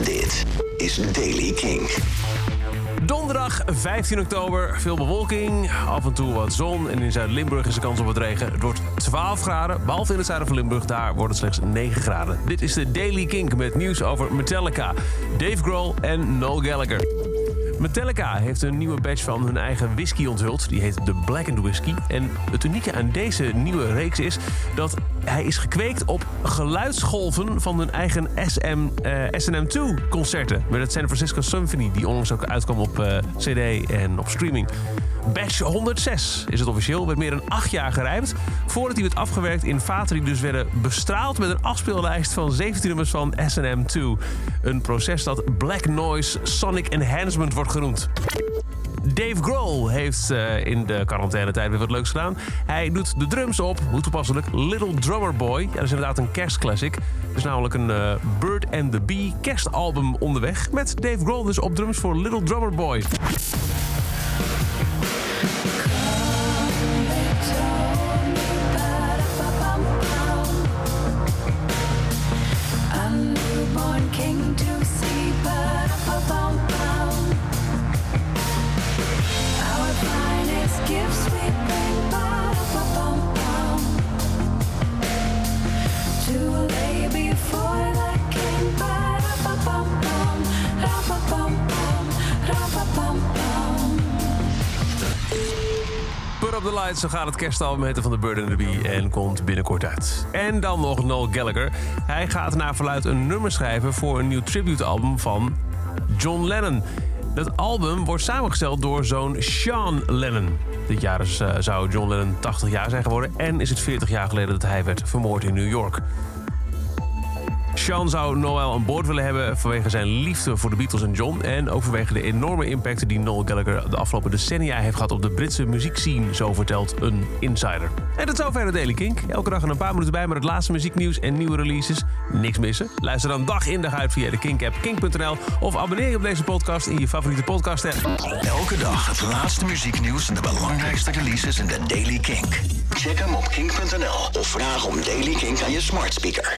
Dit is Daily King. Donderdag 15 oktober, veel bewolking, af en toe wat zon en in Zuid-Limburg is de kans op wat regen. Het wordt 12 graden, behalve in het zuiden van Limburg, daar wordt het slechts 9 graden. Dit is de Daily Kink met nieuws over Metallica, Dave Grohl en Noel Gallagher. Metallica heeft een nieuwe batch van hun eigen whisky onthuld. Die heet de Blackened Whisky. En het unieke aan deze nieuwe reeks is dat hij is gekweekt op geluidsgolven van hun eigen SM, eh, SNM2 concerten. Met het San Francisco Symphony, die onlangs ook uitkwam op eh, CD en op streaming. Batch 106 is het officieel, werd meer dan acht jaar gerijpt. Voordat hij werd afgewerkt in vaten die dus werden bestraald met een afspeellijst van 17 nummers van SNM2. Een proces dat Black Noise Sonic Enhancement wordt genoemd. Dave Grohl heeft uh, in de quarantainetijd weer wat leuks gedaan. Hij doet de drums op, hoe toepasselijk, Little Drummer Boy. Ja, dat is inderdaad een kerstclassic. Er is namelijk een uh, Bird and the Bee kerstalbum onderweg... met Dave Grohl dus op drums voor Little Drummer Boy. one king to see, but up above. Up The Lights, zo gaat het kerstalbum heten van de Bird and the Bee en komt binnenkort uit. En dan nog Noel Gallagher. Hij gaat naar verluid een nummer schrijven voor een nieuw tributealbum van John Lennon. Dat album wordt samengesteld door zoon Sean Lennon. Dit jaar eh, zou John Lennon 80 jaar zijn geworden en is het 40 jaar geleden dat hij werd vermoord in New York. Sean zou Noel aan boord willen hebben vanwege zijn liefde voor de Beatles en John... en ook vanwege de enorme impact die Noel Gallagher de afgelopen decennia heeft gehad... op de Britse muziekscene, zo vertelt een insider. En tot zover de Daily Kink. Elke dag een paar minuten bij met het laatste muzieknieuws en nieuwe releases. Niks missen? Luister dan dag in dag uit via de Kink-app, kink.nl... of abonneer je op deze podcast in je favoriete podcast-app. Elke dag het laatste muzieknieuws en de belangrijkste releases in de Daily Kink. Check hem op kink.nl of vraag om Daily Kink aan je smart speaker.